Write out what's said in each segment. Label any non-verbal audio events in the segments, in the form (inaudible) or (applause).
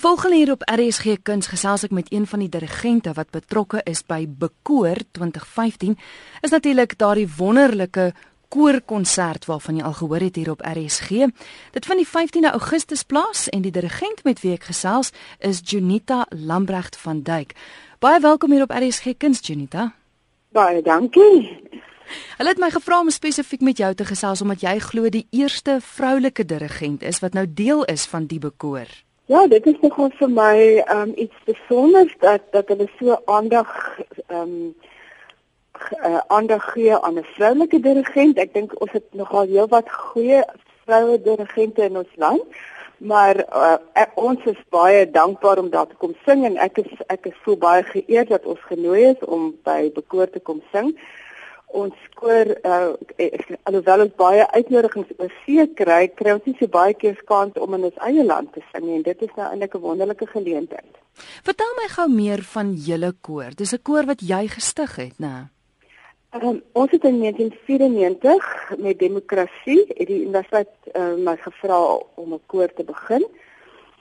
Volgende hier op RSG Kuns gesels ek met een van die dirigente wat betrokke is by Bekoor 2015. Is natuurlik daardie wonderlike koorkonsert waarvan jy al gehoor het hier op RSG. Dit vind die 15de Augustus plaas en die dirigent met wie ek gesels is Junita Lambregt van Duyk. Baie welkom hier op RSG Kuns Junita. Baie dankie. Hulle het my gevra om spesifiek met jou te gesels omdat jy glo die eerste vroulike dirigent is wat nou deel is van die bekoor. Ja, dit is nogal vir my um iets besonders dat dat hulle so aandag um uh, aandag gee aan 'n vroulike dirigent. Ek dink ons het nogal heelwat goeie vroue dirigente in ons land. Maar uh, ek, ons is baie dankbaar om daar te kom sing en ek is ek is so baie geëerd dat ons genooi is om by bekoor te kom sing ons koor uh, alhoewel ons baie uitnodigings oor see kry, kry ons nie so baie keer kans om in ons eie land te sing en dit is nou eintlik 'n wonderlike geleentheid. Vertel my gou meer van julle koor. Dis 'n koor wat jy gestig het, né? Um, ons het in 1994 met demokrasie het die universiteit uh, my gevra om 'n koor te begin.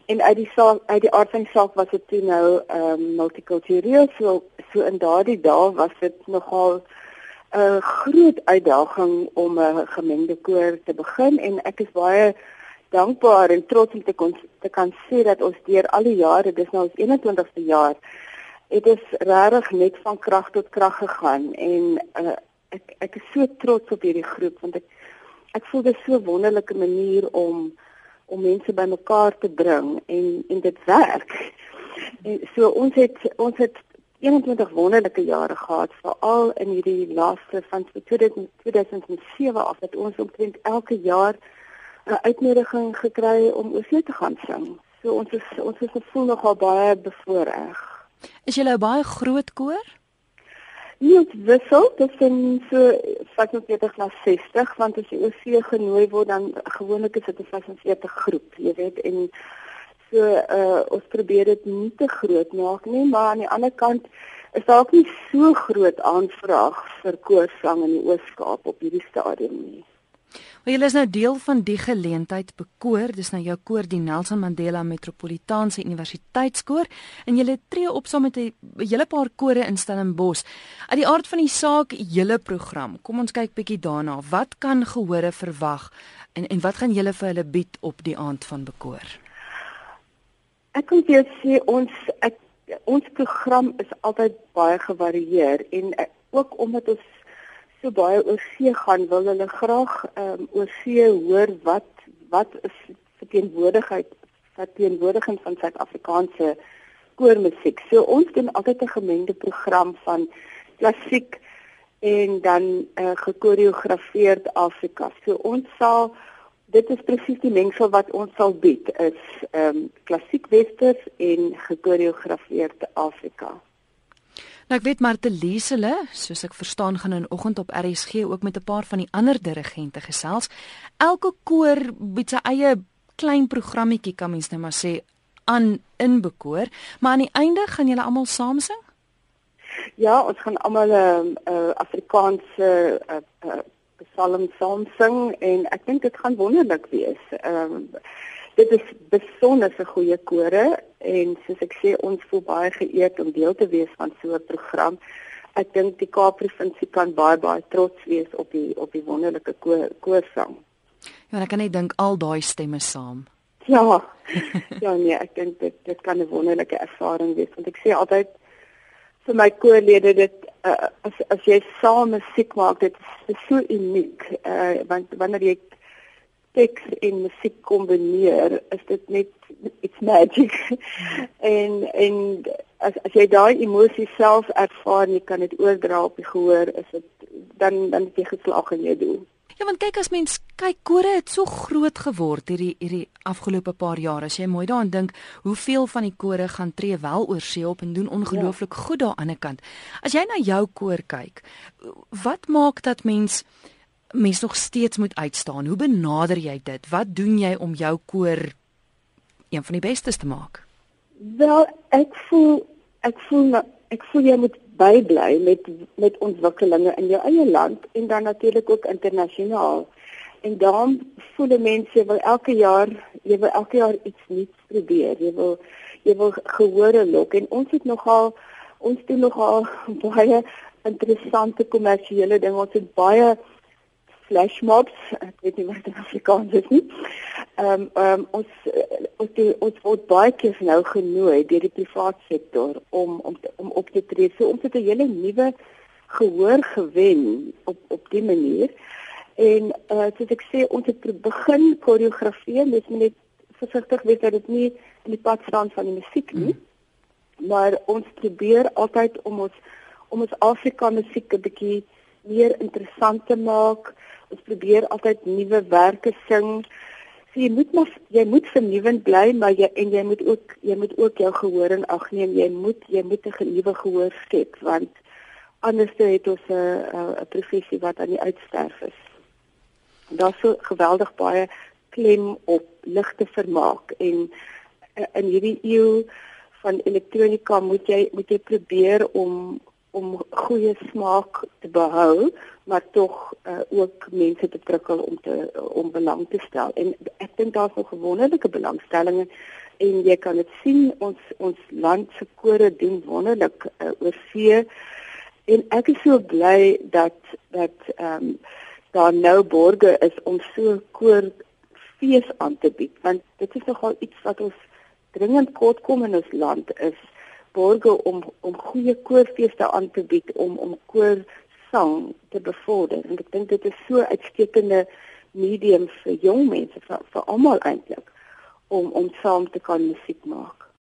En uit die saak uit die aard van die saak was dit toe nou ehm um, multikultureel so so in daardie dae was dit nogal 'n groot uitdaging om 'n gemengde koor te begin en ek is baie dankbaar en trots om te kon te kan sê dat ons deur al die jare, dis nou ons 21ste jaar, dit is regtig net van krag tot krag gegaan en uh, ek ek is so trots op hierdie groep want ek ek voel dit so 'n wonderlike manier om om mense bymekaar te bring en en dit werk. (laughs) En so ons het ons het 21 wonderlike jare gehad veral in hierdie laaste van 2007 af dat ons omtrent elke jaar 'n uitnodiging gekry om oor see te gaan sing. So ons is ons is gevoel nogal baie bevoorreg. Is julle 'n baie groot koor? Nie wissel, dit is so 45 na 60 want as jy oor see genooi word dan gewoonlik is dit 'n 45 groep, jy weet en So uh ons probeer dit nie te groot maak nie, maar aan die ander kant is daar ook nie so groot aanvraag vir koorsang in die Oos-Kaap op hierdie stadium nie. Maar julle is nou deel van die geleentheid bekoor, dis nou jou koor die Nelson Mandela Metropolitaanse Universiteitskoor en julle tree op saam met 'n hele paar kore in Stellenbosch. Uit die aard van die saak, julle program. Kom ons kyk bietjie daarna. Wat kan gehore verwag en en wat gaan julle vir hulle bied op die aand van bekoor? Ek kan vir sê ons ek, ons program is altyd baie gevarieer en ek, ook omdat ons so baie oor see gaan, wil hulle graag ehm um, oor see hoor wat wat is verteenwoordigheid verteenwoordiging van Suid-Afrikaanse koormusiek. So ons doen altyd 'n gemengde program van klassiek en dan uh, gekoreografeerd Afrika. So ons sal dit is presies die mengsel wat ons sal bied is ehm um, klassiek westers en gekoreografeerde Afrika. Nou ek weet Marte Liesele, soos ek verstaan gaan in oggend op RSG ook met 'n paar van die ander dirigente gesels. Elke koor bied sy eie klein programmetjie kan mens nou maar sê aan inbekoor, maar aan die einde gaan julle almal saam sing? Ja, ons gaan almal 'n uh, uh, Afrikaanse uh, uh, psalm saam sing en ek dink dit gaan wonderlik wees. Ehm um, dit is besonder 'n goeie kore en soos ek sê ons voel baie geëerd om deel te wees van so 'n program. Ek dink die Kaap-provinsie kan baie baie trots wees op die op die wonderlike koorsang. Ja, ek kan net dink al daai stemme saam. Ja. (laughs) ja nee, ek dink dit dit kan 'n wonderlike ervaring wees want ek sê altyd vir my koorlede dit uh, as as jy saam musiek maak dit is so uniek uh, want wanneer jy teks en musiek kombineer is dit net it's magic. (laughs) En en as as jy daai emosie self ervaar en jy kan dit oordra op die gehoor is dit dan dan het jy geslaag in jou doel Ja, want kyk as mens kyk kore het so groot geword hierdie hierdie afgelope paar jare. As jy mooi daaraan dink, hoeveel van die kore gaan tree wel oor see op en doen ongelooflik ja. goed daaraan die kant. As jy na jou koor kyk, wat maak dat mens mens nog steeds moet uitstaan? Hoe benader jy dit? Wat doen jy om jou koor een van die bestes te maak? Wel, ek voel ek voel ek voel jy moet bybly met met ontwikkelinge in jou eie land en dan natuurlik ook internasionaal. En dan voel mense wil elke jaar, jy wil elke jaar iets nuuts probeer. Jy wil jy wil gehore lok en ons het nogal ons doen nogal (laughs) baie interessante kommersiële dinge. Ons het baie flash mobs, ek weet nie wat dit in Afrikaans is nie. Ehm um, ehm um, ons ons die, ons word baie keer nou genooi deur die private sektor om om te, om op te tree. So ons het 'n hele nuwe gehoor gewen op op die manier. En uh soos ek sê, ons het begin koreografeer, dis net versigtig wees dat dit nie in die pad staan van die musiek nie. Hmm. Maar ons probeer altyd om ons om ons Afrika musiek 'n bietjie meer interessant te maak. Ons probeer altyd nuwe werke sing. So jy moet maar jy moet vernuwend bly, maar jy en jy moet ook jy moet ook jou gehoor in ag neem. Jy moet jy moet 'n nuwe gehoor skep want anders het ons 'n 'n professie wat aan die uitsterf is. Daar's so geweldig baie klem op ligte vermaak en uh, in hierdie eeu van elektronika moet jy moet jy probeer om om goeie smaak te behou maar tog uh, ook mense te prikkel om te om belang te stel. En ek dink daar's nog wonderlike belangstellings en jy kan dit sien ons ons land se kore doen wonderlik uh, oor see. En ek is so bly dat dat ehm um, daar nou borge is om so koor fees aan te bied want dit is nogal iets wat ons dringend kort kom in ons land is borge om om goeie koorfeeste aan te bied om om koor sang te bevorder. En ek dink dit is so uitstekende medium vir jong mense vir, vir almal eintlik om om saam te kan musiek maak